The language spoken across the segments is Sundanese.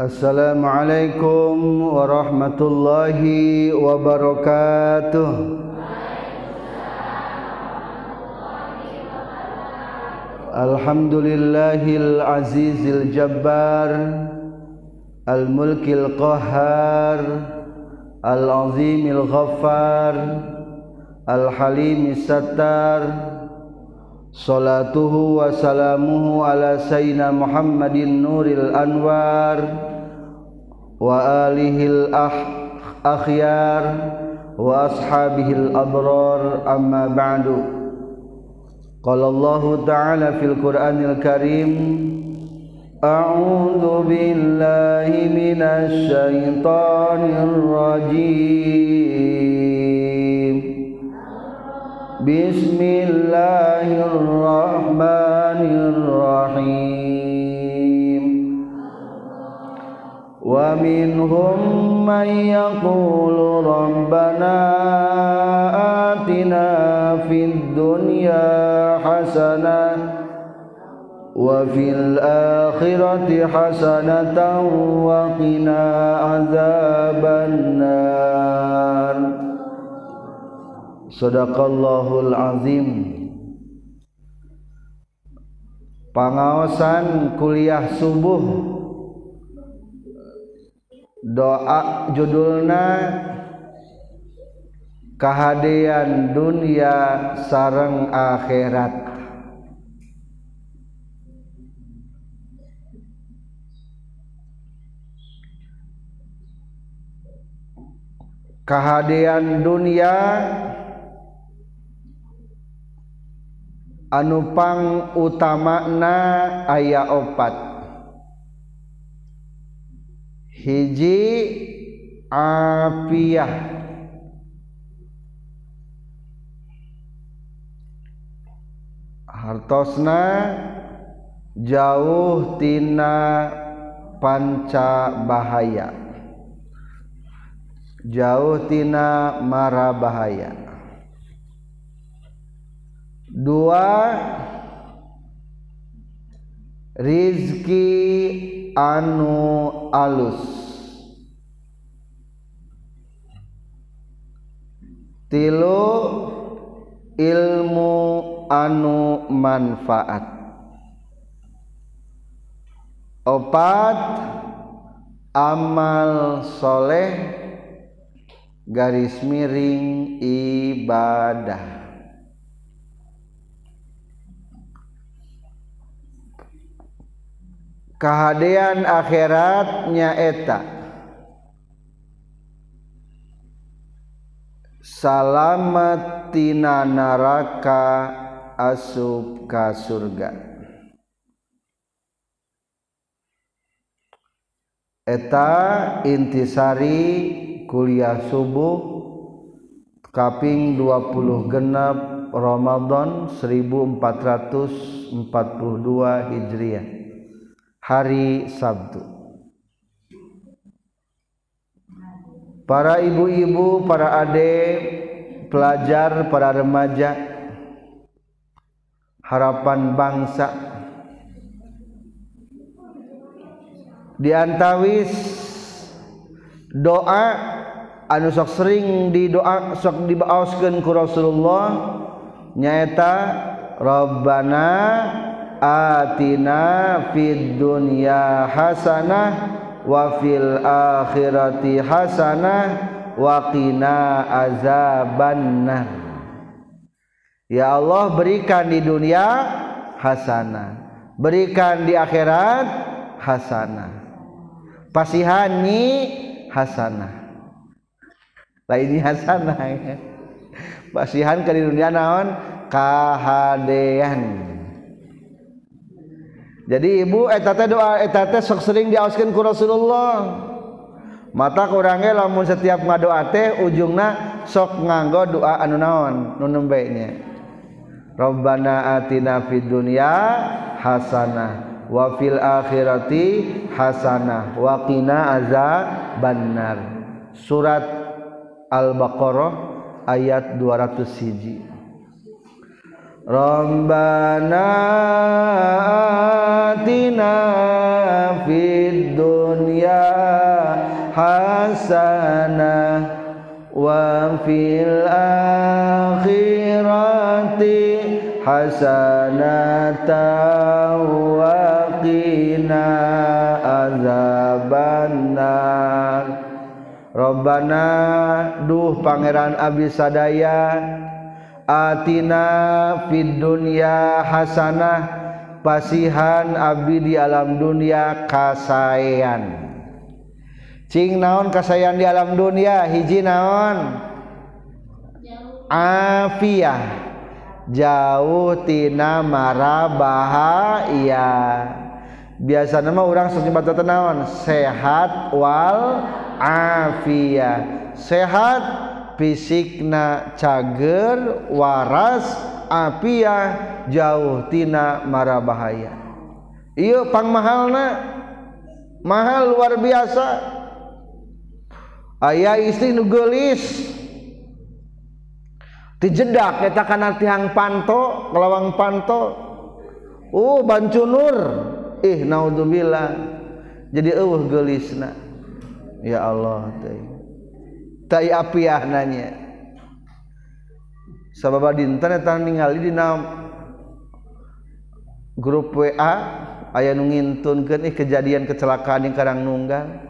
السلام عليكم ورحمة الله وبركاته. الحمد لله العزيز الجبار الملك القهار العظيم الغفار الحليم الستار صلاته وسلامه على سيدنا محمد النور الأنوار وآله الأخيار وأصحابه الأبرار. أما بعد قال الله تعالى في القرآن الكريم أعوذ بالله من الشيطان الرجيم. بسم الله الرحمن الرحيم. ومنهم من يقول ربنا آتنا في الدنيا حسنة وفي الآخرة حسنة وقنا عذاب النار Sadaqallahul azim Pangaosan kuliah subuh doa judulna kehadian dunia sarang akhirat. Kehadian dunia anupang utamana ayah opat. hiji apiah hartosna jauh tina panca bahaya. Jauh tina mara bahaya. Dua rizki anu alus. Tilu ilmu anu manfaat. Opat amal soleh garis miring ibadah kehadian akhiratnya eta. Salamat tina naraka asup ka surga. Eta intisari kuliah subuh kaping 20 genap Ramadan 1442 Hijriah hari Sabtu. Para ibu-ibu para adik pelajar para remaja harapan bangsa. Diantawis doa anu sok sering didoa sok dibaoskeun ku Rasulullah nyaeta Rabbana atina fid dunya hasanah wa fil akhirati hasanah wa qina azabannar Ya Allah berikan di dunia hasanah. Berikan di akhirat hasanah. Pasihani hasanah. Lainnya hasanah pasihan ke di dunia naon? Kahadean jadi ibu eh, etate doa eh, etate sok sering diauskan ku Rasulullah. Mata kurangnya lamun setiap ngadoa teh ujungna sok nganggo doa anu naon nu nembenya Rabbana atina fid dunya hasanah wa fil akhirati hasanah wa qina azabannar. Surat Al-Baqarah ayat 200 hiji Rabbana atina fid dunya hasanah wa fil akhirati hasanatan wa qina azabannar. Robbana duh pangeran Abi Sadaya atina fid dunya hasanah pasihan abdi di alam dunia kasayan cing naon kasayan di alam dunia? Hiji naon? Afiyah jauh tina mara bahaya biasa nama orang senyumat naon? Sehat wal afiyah sehat fisikna cager waras apiah jauhtina mara bahaya iya pang mahalna. Mahal luar biasa. Ayah istri nugelis dijedak kita kana tiang panto kelawang panto. Uh bancu nur ih naudzubillah. Jadi eueuh gelisna ya Allah teh. tai apiah nanya. Sabab dinten eta ningali dina grup WA aya nu ngintunkeun ih kejadian kecelakaan yang karang nunggal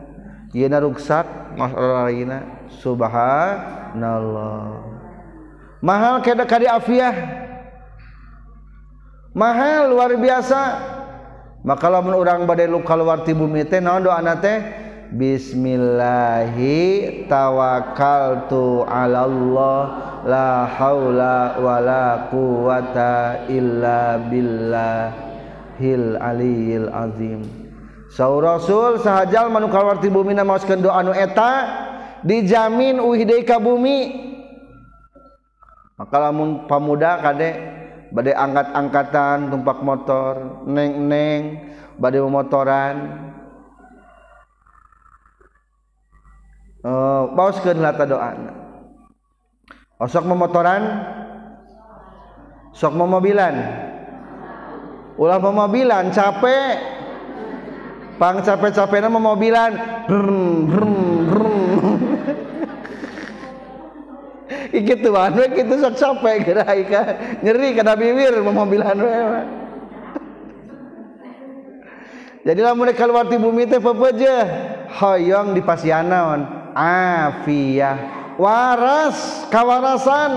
yeuna ruksak masalahna subhanallah. Mahal kada kadi afiah. Mahal luar biasa. Maka lamun urang bade luka luar ti bumi teh naon doana teh? Bismillahi tawakkaltu alallah la haula wala quwata illa billahil aliyil azim. Saur Rasul sahajal manu kalwarti bumi na maoskeun doa nu eta dijamin uhidai ka bumi. Maka lamun pamuda kadek badai angkat-angkatan tumpak motor neng-neng badai motoran memotoran doa osok memotoran sok memobilan ulah pemobilan capek. Pang capek-capek nama mobilan. Brum brum brum gitu anu gitu sok capek gerai ka. Nyeri kada bibir mobilan we. Jadi lamun keluar di bumi teh pepeje. Hoyong di pasianaon afiyah. Waras kawarasan.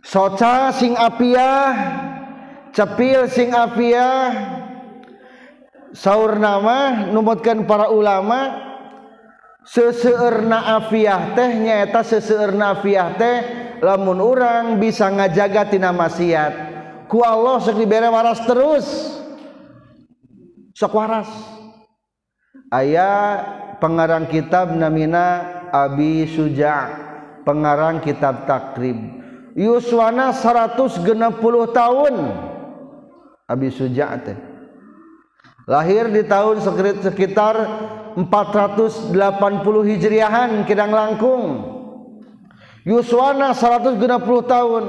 Soca sing apiah cepil sing afiah saur nama numutkan para ulama. Seseerna afiah teh nyaeta seseerna afiah teh lamun orang bisa ngajaga tina maksiat. Ku Allah sok dibere waras terus. Sok waras. aya pengarang kitab namina Abi Suja pengarang kitab takrib. Yuswana 160 tahun. Abi Suja teh. Lahir di tahun sekitar 480 Hijriahan Kidang Langkung. Yuswana 160 tahun.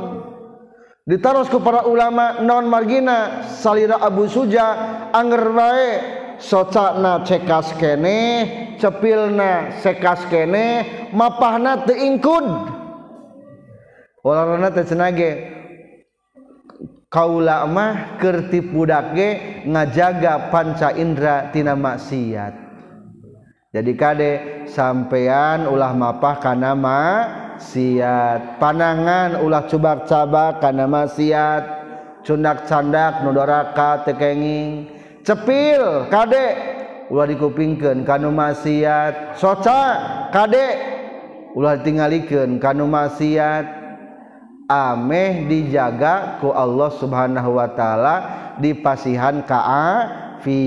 Ditaruh kepada ulama non margina salira Abu Suja anger wae socana cekas kene cepilna sekas kene mapahna teu ingkud ularna teh cenage kaula mah keur budak ge ngajaga panca indra tina maksiat. Jadi kade sampean ulah mapah kana maksiat. Panangan ulah cubak-cabak kana maksiat. Cundak candak nudoraka tekenging cepil kadek ulah dikupingkan kanu maksiat. Soca kadek ulah tinggalikan kanu maksiat. Ameh dijaga ku Allah subhanahu wa ta'ala dipasihan kaafiatan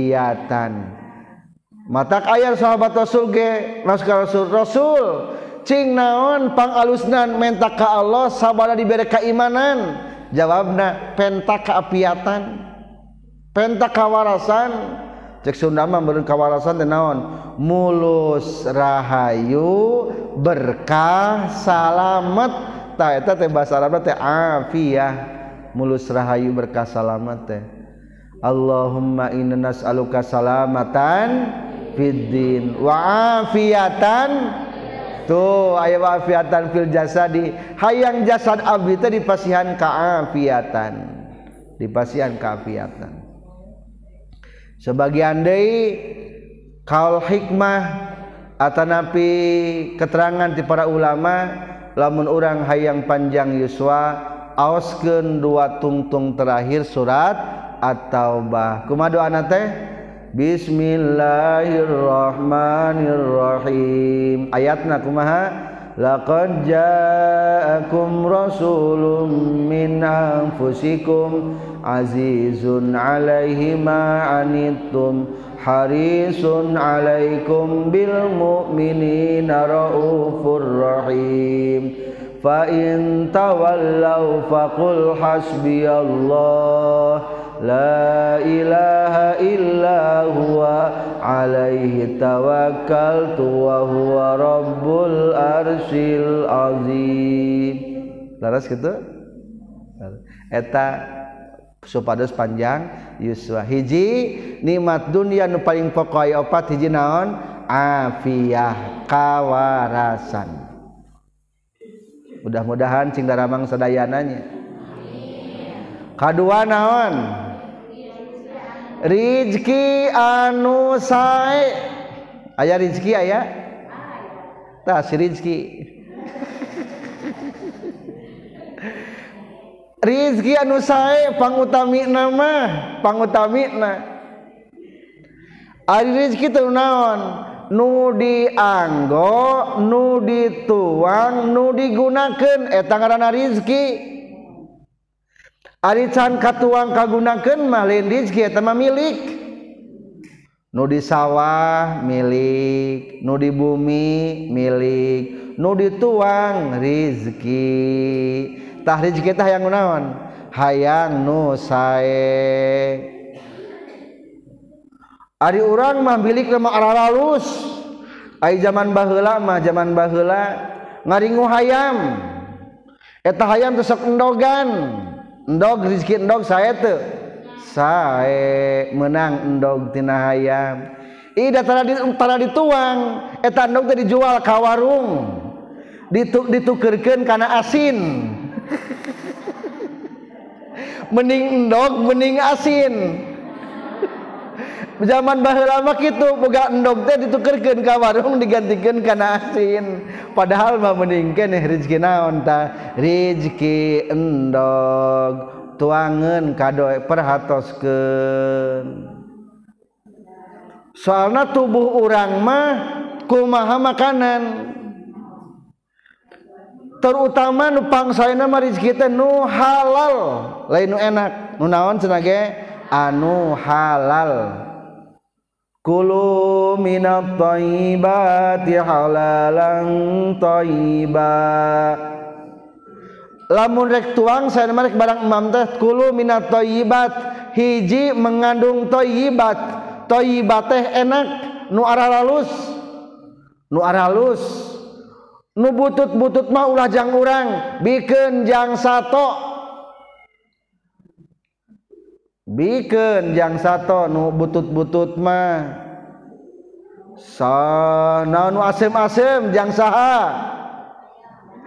matak ayat sahabat rasul ge rasul. Rasul cing naon pangalusnan mentak ka Allah sabada diberi keimanan? Jawabna pentak keapiatan penta kawarasan cek Sunda mah beureun kawarasan teh naon? Mulus rahayu berkah salamet. Bahasa Arab teh afiyah. Mulus rahayu berkah salamat teh. Allahumma inna nas'aluka salamatan fiddin wa afiatan tuh aya wa afiatan fil jasadi. Hayang jasad abdi teh dipasihan kaafiatan dipasihan kaafiatan sebagian deui kaul hikmah Atanapi keterangan di para ulama lamun orang hayang panjang Yuswa aoskeun dua tungtung terakhir surat at-taubah. Kumaha doana teh? Bismillahirrahmanirrahim. Ayatna kumaha? لقد جاءكم رسول من أنفسكم عزيز عليه ما عنتم حريص عليكم بالمؤمنين رؤوف رحيم. فإن تولوا فقل حسبي الله. la ilaha illa huwa alaihi tawakkaltu wa huwa rabbul arsyil azim. Laras gitu eta supados panjang yuswa. Hiji nikmat dunia nu paling pokok opat hiji naon? Afiah kawarasan. Mudah-mudahan cing daramang sadayananya kadua naon? Rizki anu sae. Aya rizki aya? Tah si rizki. Rizki anu sae pangutami nama pangutami na. Ari rizki teu naon? Nu dianggo nu dituang nu digunakeun. Eta ngaranna rizki. Arican katuang kagunakan malin rizki eta mah milik. Nu di sawah milik nu di bumi milik nu dituang rizki. Tah rizki tah yang naon hayang nu sae. Ari urang mah milik lemah aralus Ay zaman bahula mah zaman bahula ngaringu hayam. Eta hayam tusok endogan. endog rezeki endog saya tuh saya menang endog tina hayam. Ida tara di tara dituang. Eta endog teh dijual ka warung. Dituk ditukerkeun kana asin. Mending endog mending asin. zaman bahula mah kitu boga endog teh ditukerkeun ka warung digantikeun kana asin padahal mah mending keneh rezeki naon tah rezeki endog tuangan kadoe perhatoskeun. Soalna tubuh urang mah kumaha makanan? Terutama nupang saya nama rezeki teh nu halal. Lain nu enak. Nu naon cenah anu halal. Kulu minat taibati halalan taiba Lamun rek tuang saya merek barang imam teh Kulu minat taibat Hiji mengandung taibat Taibat teh enak Nu aralus Nu aralus Nu butut-butut mah ulah jang urang. Bikin jang sato. bikinjang satu nu butut-butut mah. Sana nu asem-asem jang saha?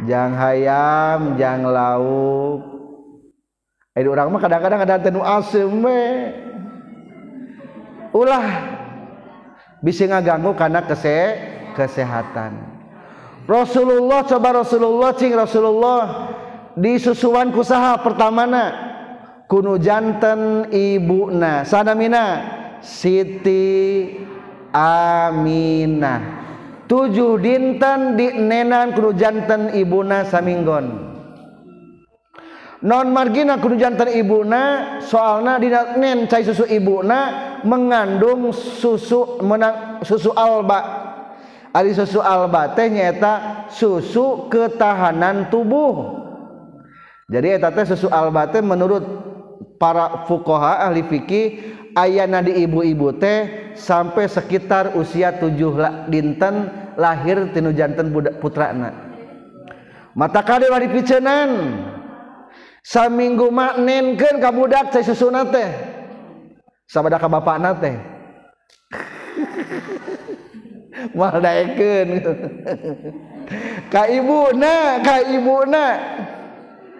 Jang hayam jang lauk. Aduh orang mah kadang-kadang ada tenu asem we. Ulah bisa ngaganggu karena kese kesehatan. Rasulullah coba Rasulullah cing Rasulullah. Di susuan kusaha pertamana? Kuno jantan ibu na sanamina Siti Aminah tujuh dinten di nenan kuno jantan ibuna saminggon. Non margina kuno jantan ibuna soalna di nen cai susu ibuna mengandung susu menang susu alba. Ari susu alba teh nyata susu ketahanan tubuh. Jadi eta teh susu alba teh menurut para fukoha ahli fikih ayana di ibu-ibu teh sampai sekitar usia tujuh la, dinten lahir tinu jantan budak putrana. Mata kade wari picenan saminggu maknenkeun ka budak teh susuna teh. Sabada ka bapakna teh. Mal daekeun. Ka ibuna ka ibuna.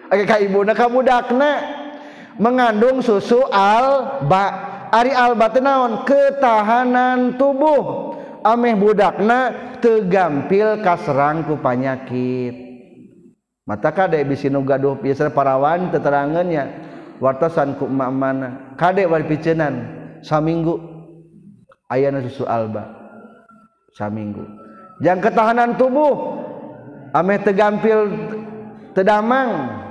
Ka ibuna ka budakna. Mengandung susu alba. Ari alba naon? Ketahanan tubuh. Ameh budakna tegampil kasrangku panyakit. Mata kade bisi nu gaduh biasa parawan teterangannya wartasan ku emak mana? Kade wali picenan? Saminggu. Ayana susu alba. Saminggu. Yang ketahanan tubuh. Ameh tegampil tedamang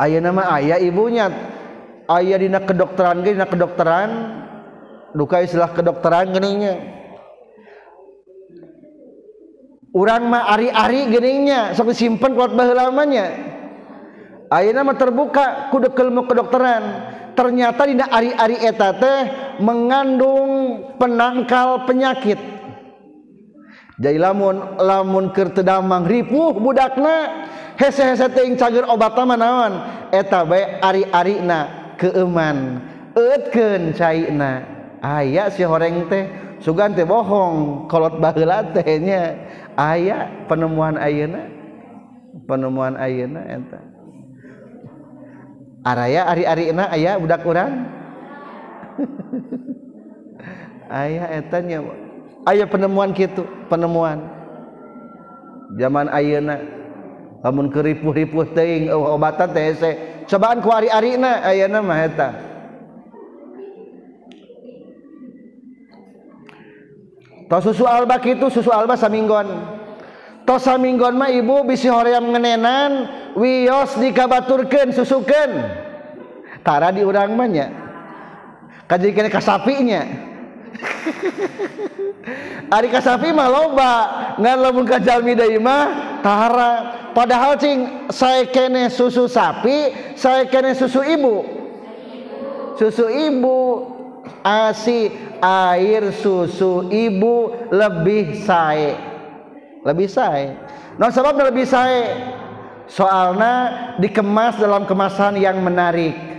aya nama ayah ibunya. Ayah dina kedokteran ge dina kedokteran. Duka istilah kedokteran geningnya urang mah ari-ari geningnya sok disimpen kuat bahelamanya ayeuna mah terbuka ku dekelmu kedokteran. Ternyata dina ari-ari eta teh mengandung penangkal penyakit. Jadi lamun lamun keur ripuh budakna. hese-hese teuing cager obat mah naon? Eta bae ari-arina keeman eutkeun caina. Aya si horeng teh sugan teh bohong kolot baheula teh nya. Aya penemuan ayeuna penemuan ayeuna eta. Araya ari-arina aya budak urang? Aya eta nya. Aya penemuan kitu penemuan. Zaman ayeuna lamun keripuh-ripuh teuing eh, obatan teh hese cobaan ku ari-arina ayeuna mah eta Tos susu alba kitu susu alba saminggon. Tos saminggon mah ibu bisi hoream ngenenan wios dikabaturkeun susukeun. Tara di urang mah nya. Kajikan kasapinya. Ari kasapi mah loba ngan lamun ka jalmi deui mah tara padahal cing saya kene susu sapi saya kene susu ibu. Susu ibu. Asi air susu ibu lebih sae. Lebih sae. Non sebab lebih sae. Soalnya dikemas dalam kemasan yang menarik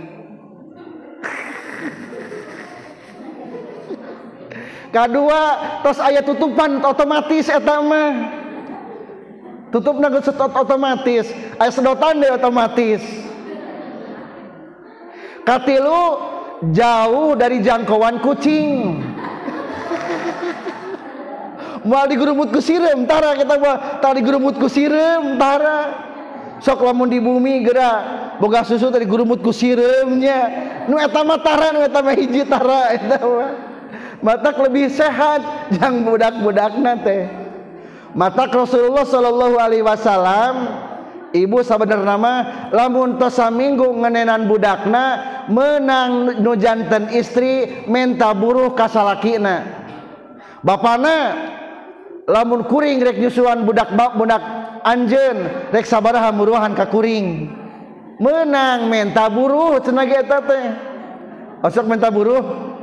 kedua tos ayat tutupan otomatis etama tutup naga otomatis ayat sedotan deh otomatis. Katilu jauh dari jangkauan kucing. Mal digurumut ku sirem tara kita mah. Tadi gurumut ku sirem tara. Sok lamun di bumi gerak boga susu tadi gurumut ku siremnya. Nu eta mah tara nu eta mah hiji tara eta mah matak lebih sehat. Yang budak-budak nate. Matak Rasulullah Shallallahu Alaihi Wasallam ibu sabener nama lamun tosa minggu ngenenan budakna menang nujanten istri menta buruh kasalakina. Bapana lamun kuring rek nyusuan budak bak budak anjen rek sabaraha muruhan ka kuring. Menang menta buruh cenah eta teh. Osok menta buruh?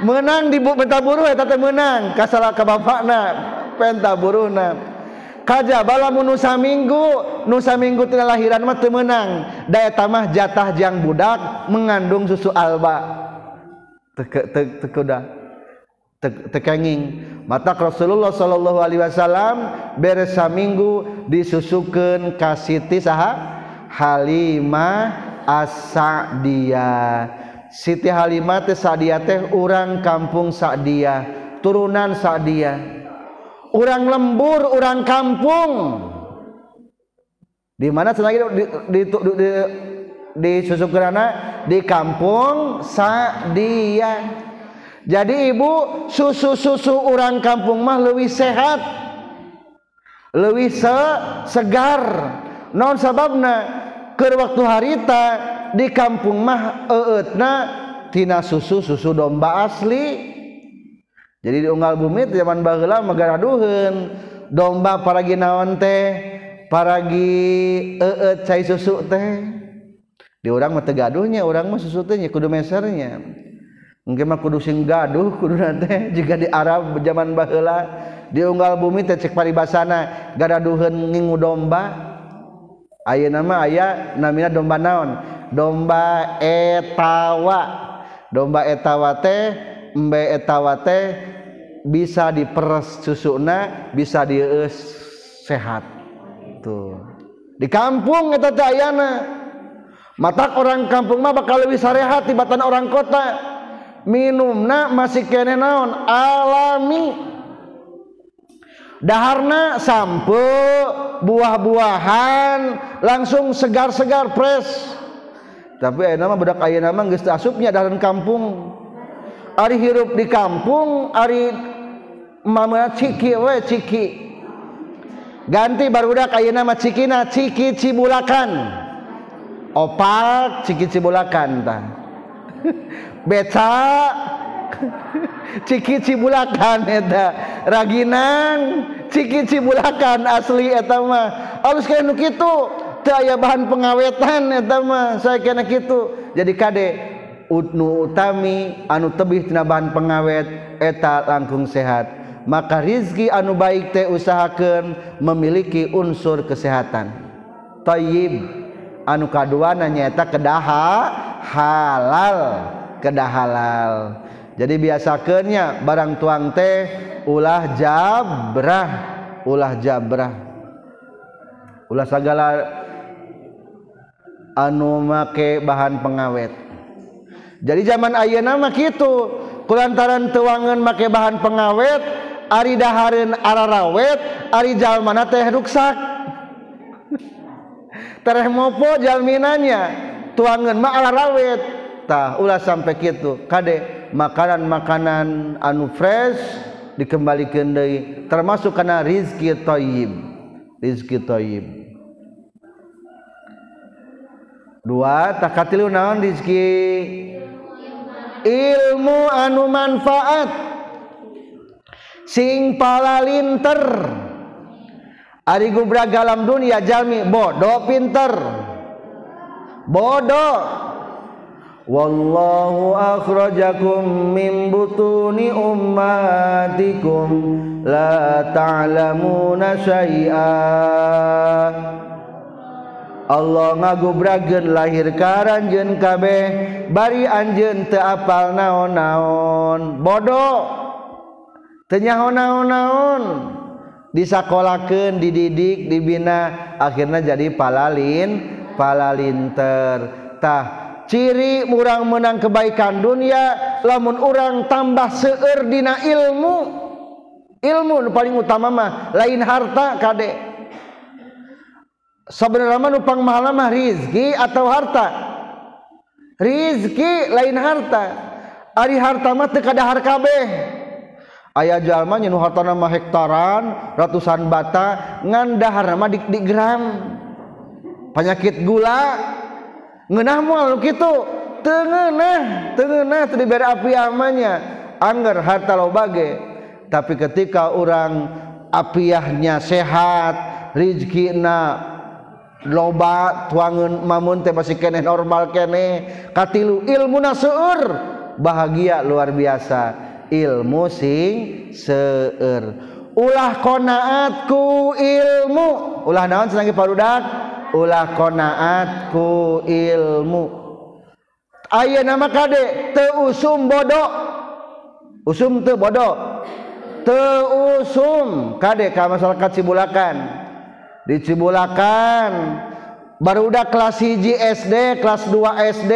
menang di menta buruh eh, eta teh menang. Kasala ka bapakna penta buruhna kaja bala nusa minggu. Nusa nu saminggu tina lahiran mah teu menang. Daya tamah jatah jang budak mengandung susu alba. Teu kuda tekenging mata Rasulullah sallallahu Alaihi Wasallam beres saminggu ka Siti saha Halimah As-Sa'diyah Siti Halimah teh Sa'diyah teh urang kampung Sa'diyah, turunan Sa'diyah. Urang lembur, urang kampung. Di mana cenah di di di, di, di susukerana di kampung Sa'diyah. Jadi ibu susu-susu urang kampung mah leuwih sehat. Leuwih se segar. Non sababna keur waktu harita di kampung mah eutna tina susu susu domba asli. Jadi di unggal bumi zaman baheula megara duheun domba paragi naon teh? Paragi eut cai susu teh. Di orang mah tegaduhnya orang mah susu teh kudu mesernya. Mungkin mah kudu sing gaduh kudu teh jika di Arab zaman baheula. Di unggal bumi teh cek paribasana garaduheun ngingu domba. Ayeuna mah aya namina domba naon? domba etawa. Domba etawate embe etawate bisa diperes susuna bisa di sehat. Tuh. Di kampung eta teh ayana mata orang kampung mah bakal lebih sarehat tibatan orang kota. Minumna masih kene naon? Alami. Daharna sampo buah-buahan langsung segar-segar pres tapi ayeuna mah budak ayeuna mah geus asupnya dalam kampung. Ari hirup di kampung ari mama ciki we ciki. Ganti barudak ayeuna mah cikina ciki cibulakan. Opal ciki cibulakan tah. Beca ciki cibulakan eta. Raginan ciki cibulakan asli eta mah. Alus kayak nu kitu. aya bahan pengawetan eta saya kena kitu. jadi kade Utnu Utami anu tebih tina bahan pengawet eta langkung sehat. Maka Rizki anu baik teh usahakan memiliki unsur kesehatan. Tayyib anu kaduana nyaeta kedaha halal kedah halal. Jadi biasakannya barang tuang teh ulah jabrah ulah jabrah. Ulah segala anu make bahan pengawet. Jadi zaman Aye nama gitu kulantaran tuangan make bahan pengawet Ari daharin ararawet Ari jalmana teh ruksak? Tereh mopo jalminanya? Tuangan mah ararawet tah ulah sampai gitu kade makanan-makanan anu fresh dikembalikan deui termasuk kana rizki thayyib rizki thayyib dua takatilu naon ilmu anu manfaat. Sing palalinter ari gubrag alam dunia jalmi bodoh pinter. Bodoh. Wallahu akhrajakum min butuni ummatikum. La ta'lamuna syai'a Allah ngagubragen lahir karan kabeh bari Anjen teapal naon-naon. Bodoh. Tenyaho naon-naon. Disakolaken dididik dibina akhirnya jadi palalin palalinter tah ciri murang menang kebaikan dunia lamun orang tambah seerdina ilmu. Ilmu paling utama mah lain harta kadek sebenarnya nupang mahala mah rizki atau harta? Rizki lain harta. Ari harta mah teu kada harkabeh aya jalma nyenuh hartana mah hektaran ratusan bata ngan dahar mah di, di gram. Penyakit gula. Ngeunah moal kitu? Teu ngeunah teu ngeunah teu dibere api amanya angger harta loba ge tapi ketika orang apiahnya sehat rizkina loba tuangan mamun teh masih keneh normal kene katilu ilmu nasur bahagia luar biasa. Ilmu sing seur ulah konaatku ilmu. Ulah naon senangi parudak ulah konaatku ilmu. Aya nama kade? Te usum bodoh usum te bodoh te usum. Kade ka masyarakat sibulakan dicibulakan. Baru udah kelas hiji SD kelas 2 SD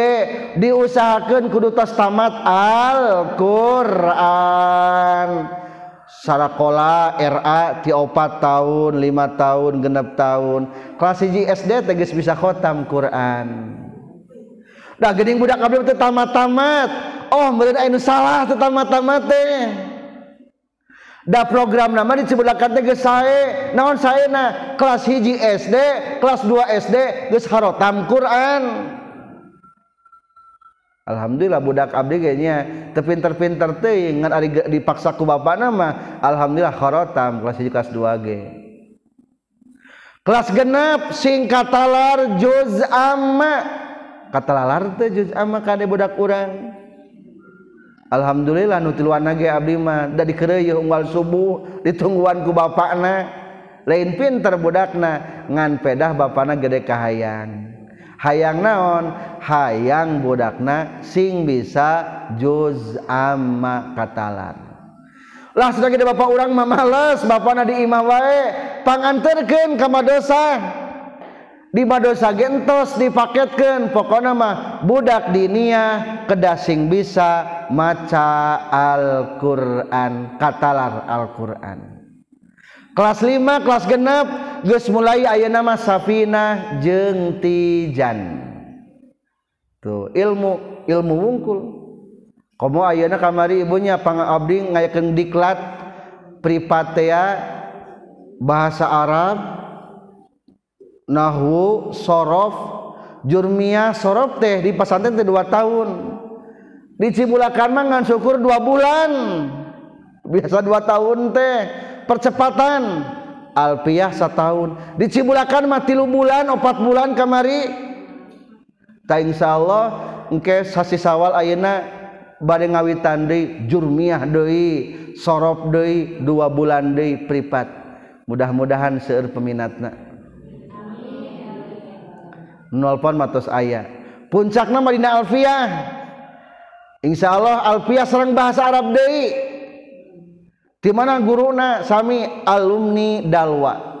diusahakan kudutas tamat Al-Quran. Sarakola RA ti opat tahun 5 tahun genep tahun. Kelas hiji SD tegas bisa khotam Quran. Dah gening budak kabel teh tamat-tamat. Oh meureun anu salah teh tamat-tamat teh. Da program nama disebutkan teges sae. Naon saena na? Kelas hiji SD kelas 2 SD geus harotam Quran. Alhamdulillah budak abdi kayaknya terpinter-pinter teuing ngan ari dipaksa ku bapana mah alhamdulillah harotam. Kelas hiji kelas 2 ge. Kelas genap singkat talar juz amma. Kata lalar teh juz amma kade budak urang. Alhamdulillah nutiluan nage abdi mah. Da dikereueuh unggal subuh ditungguan ku bapakna. Lain pinter budakna ngan pedah bapana gede kahayang. hayang. Naon? Hayang budakna sing bisa juz amma katalan. Lah sudah gede bapak urang mah males bapana diimah wae. Panganterkeun ka madrasah di dosa gentos dipaketkeun pokokna mah budak dinia kedasing bisa maca Al-Qur'an katalar Al-Qur'an. Kelas 5 kelas genep Gus mulai aya nama Safina jeng Tijan. Tuh ilmu ilmu wungkul. Kamu ayana kamari ibunya pang abdi ngayakeun diklat pripatea bahasa Arab nahwu sorof jurmia sorof teh di pesantren teh dua tahun. Di Cibulakan mah ngan syukur dua bulan. Biasa dua tahun teh percepatan. Alpiah setahun. Di Cibulakan mah tilu bulan opat bulan kamari. Ta insya Allah engke sasi sawal ayeuna bade ngawitan deui jurmiah deui sorof deui dua bulan deui pripat. Mudah-mudahan seueur peminatna. nolpon matos ayah puncakna Madinah Alfiah. Insya Allah Alfiah serang bahasa Arab Dei di mana guruna sami alumni dalwa.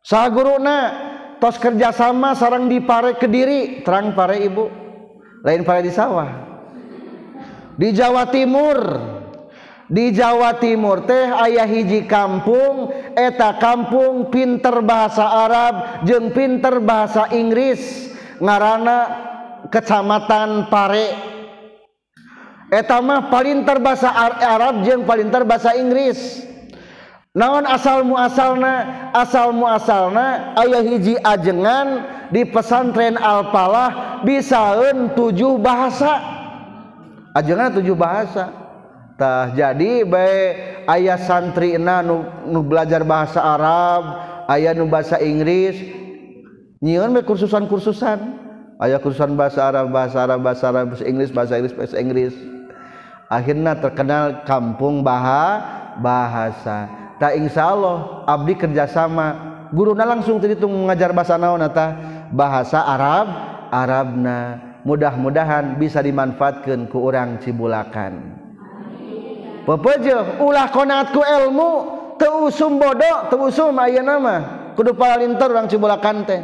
Sah guruna tos kerjasama sarang di pare kediri terang pare ibu. Lain pare di sawah. Di Jawa Timur. di Jawa Timur teh ayah hiji kampung eta kampung pinter bahasa Arab jeung pinter bahasa Inggris. Ngarana kecamatan Pare. Eta mah paling terbahasa Arab jeung paling terbahasa Inggris. Naon asal muasalna asal muasalna ayah hiji ajengan di pesantren Alpalah bisaeun tujuh bahasa. Ajengan tujuh bahasa. tah jadi baik ayah santri na nu, nu belajar bahasa Arab ayah nu bahasa Inggris nyieun be kursusan-kursusan. Ayah kursusan bahasa Arab bahasa Arab bahasa Arab bahasa Inggris bahasa Inggris bahasa Inggris. Akhirnya terkenal kampung baha bahasa. Tak insya Allah abdi kerjasama. Guruna langsung tadi mengajar bahasa naon ta bahasa Arab Arabna. Mudah-mudahan bisa dimanfaatkan ke orang Cibulakan. pepeje ulah konatku ilmu teusum bodoh teusum ayah nama kudu palinter urang cibulakan teh.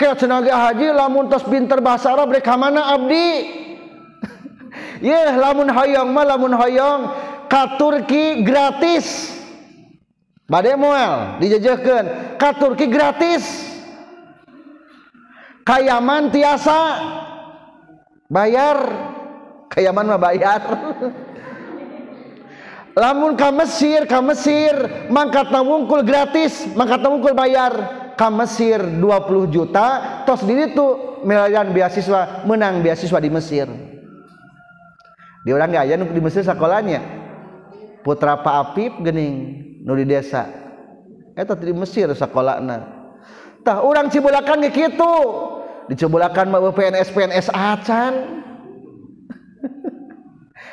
Kaya cenage haji lamun tos pinter bahasa Arab rek mana abdi? Yeh lamun hoyong mah lamun hoyong. Ka Turki gratis. Badai moal dijajahkeun ka Turki gratis. Kayaman tiasa. Bayar. Kayaman mah bayar. lamun ka Mesir ka Mesir mangkat wungkul gratis mangkat wungkul bayar. Ka Mesir 20 juta tos diri tuh miliaran beasiswa menang beasiswa di Mesir. Di orang aya nu di Mesir sekolahnya. Putra Pak Apip gening nu di desa. Eta di Mesir sekolahna. Tah orang Cibulakan ge kitu. Di Cibulakan mah PNS PNS acan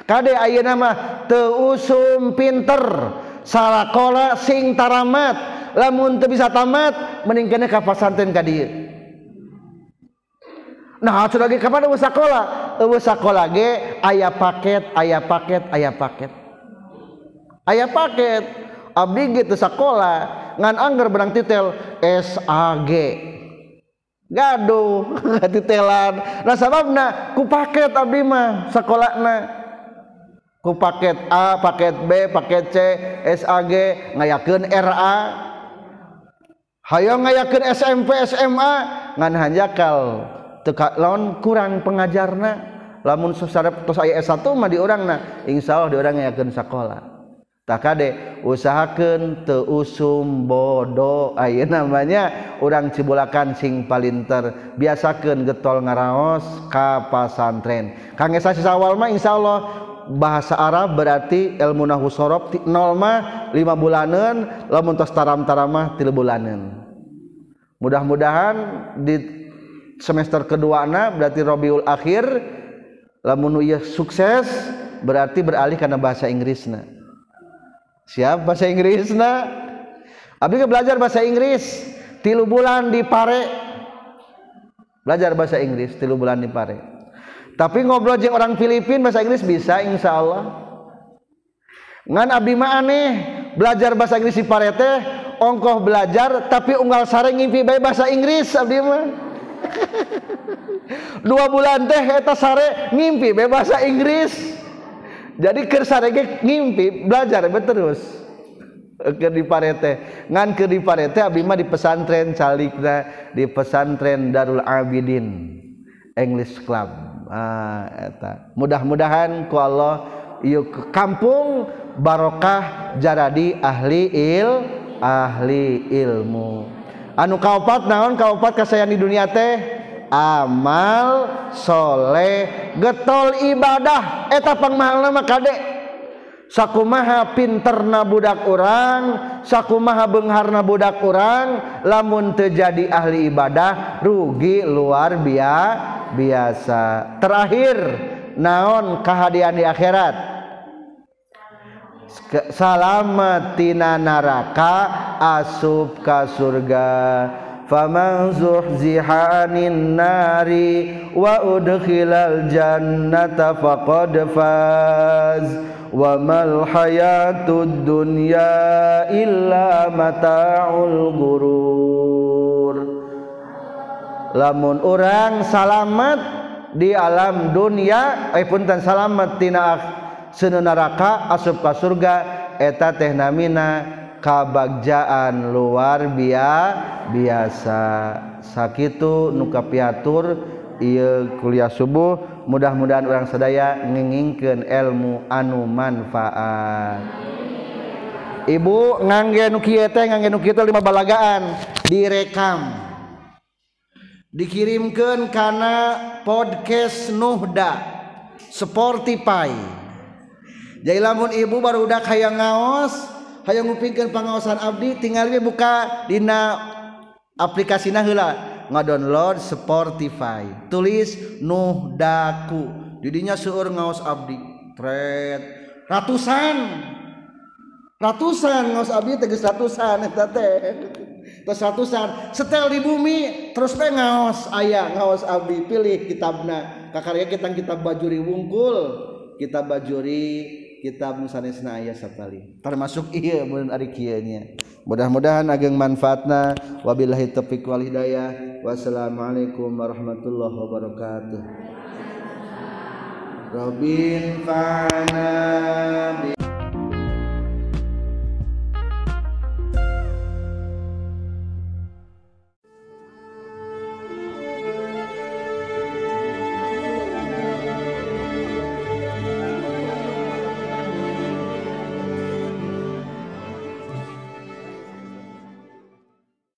kade ayeuna mah teu usum pinter salakola sing taramat. Lamun teu bisa tamat mending kene ka dieu. Nah lagi kapan eueuh sakola? Eueuh sakola ge aya paket aya paket aya paket. Aya paket. Abdi gitu sakola ngan anggar benang titel SAG gaduh titelan. Nah sababna ku paket abdi mah sakolana ku paket A paket B paket C SAG ngayakeun RA hayang ngayakeun SMP SMA ngan hanjakal. Lawan kurang pengajarna lamun tos aya S1 mah di urangna insyaallah di urang yakeun sakola. Tak kade usahakeun teu usum bodoh aya namanya urang cibulakan sing palinter biasakeun getol ngaraos ka pasantren. Kang sasi sawal mah insyaallah bahasa Arab berarti ilmu nahwu sorob nol mah lima bulanan lamun tos taram-taram mah tilu bulanan. Mudah-mudahan di semester kedua anak berarti Robiul akhir lamun iya sukses berarti beralih karena bahasa Inggris na. Siap bahasa Inggris na? Abdi belajar bahasa Inggris tilu bulan di pare. Belajar bahasa Inggris tilu bulan di pare tapi ngobrol jeung orang Filipin bahasa Inggris bisa insya Allah. Ngan abdi aneh belajar bahasa Inggris di pare teh ongkoh belajar tapi unggal sare ngimpi bae bahasa Inggris abdi mah. Dua bulan teh eta sare ngimpi bae bahasa Inggris. Jadi keur sare ge ngimpi belajar bae terus. Ke di parete. Ngan ke di parete abdi di pesantren calikna di pesantren Darul Abidin English Club ah, mudah-mudahan ku Allah yuk ke kampung barokah jaradi ahli il ahli ilmu. Anu kaupat naon kaupat kasayan di dunia teh? Amal soleh getol ibadah. Eta pangmahal nama kadek sakumaha pinterna budak orang sakumaha beungharna budak orang lamun terjadi ahli ibadah rugi luar biasa biasa. Terakhir naon kehadian di akhirat? Salamet tina naraka asup ka surga. Faman zuhziha anin nari wa udkhilal jannata faqad faz wamal hayatud dunya illa mataul gurur lamun orang salamet di alam dunia eh punten salamet tina senu neraka asup ka surga eta teh namina kabagjaan luar bia biasa. Sakitu nuka piatur ieu kuliah subuh mudah-mudahan orang sadaya ngingingkeun ilmu anu manfaat. Ibu ngangge nu kieu teh ngangge nu kieu lima balagaan. Direkam. Dikirimkan karena podcast Nuhda Spotify. Jadi lamun ibu baru udah kayak ngaos kayak ngupingkan pengawasan abdi tinggal buka dina aplikasi nahula ngadownload Spotify. Tulis Nuhdaku didinya seueur ngaos abdi. Tret. Ratusan. Ratusan ngaos abdi tegas ratusan eta teh. Terus ratusan. Setel di bumi terus pe ngaos aya ngaos abdi. Pilih kitabna. Kakarya kita kitab bajuri wungkul. Kitab bajuri kitab nusanesna aya sapali termasuk iya mun ari kieu nya mudah-mudahan ageng manfaatna. Wabillahi taufiq wal hidayah. Wassalamualaikum warahmatullahi wabarakatuh. Robin Fana.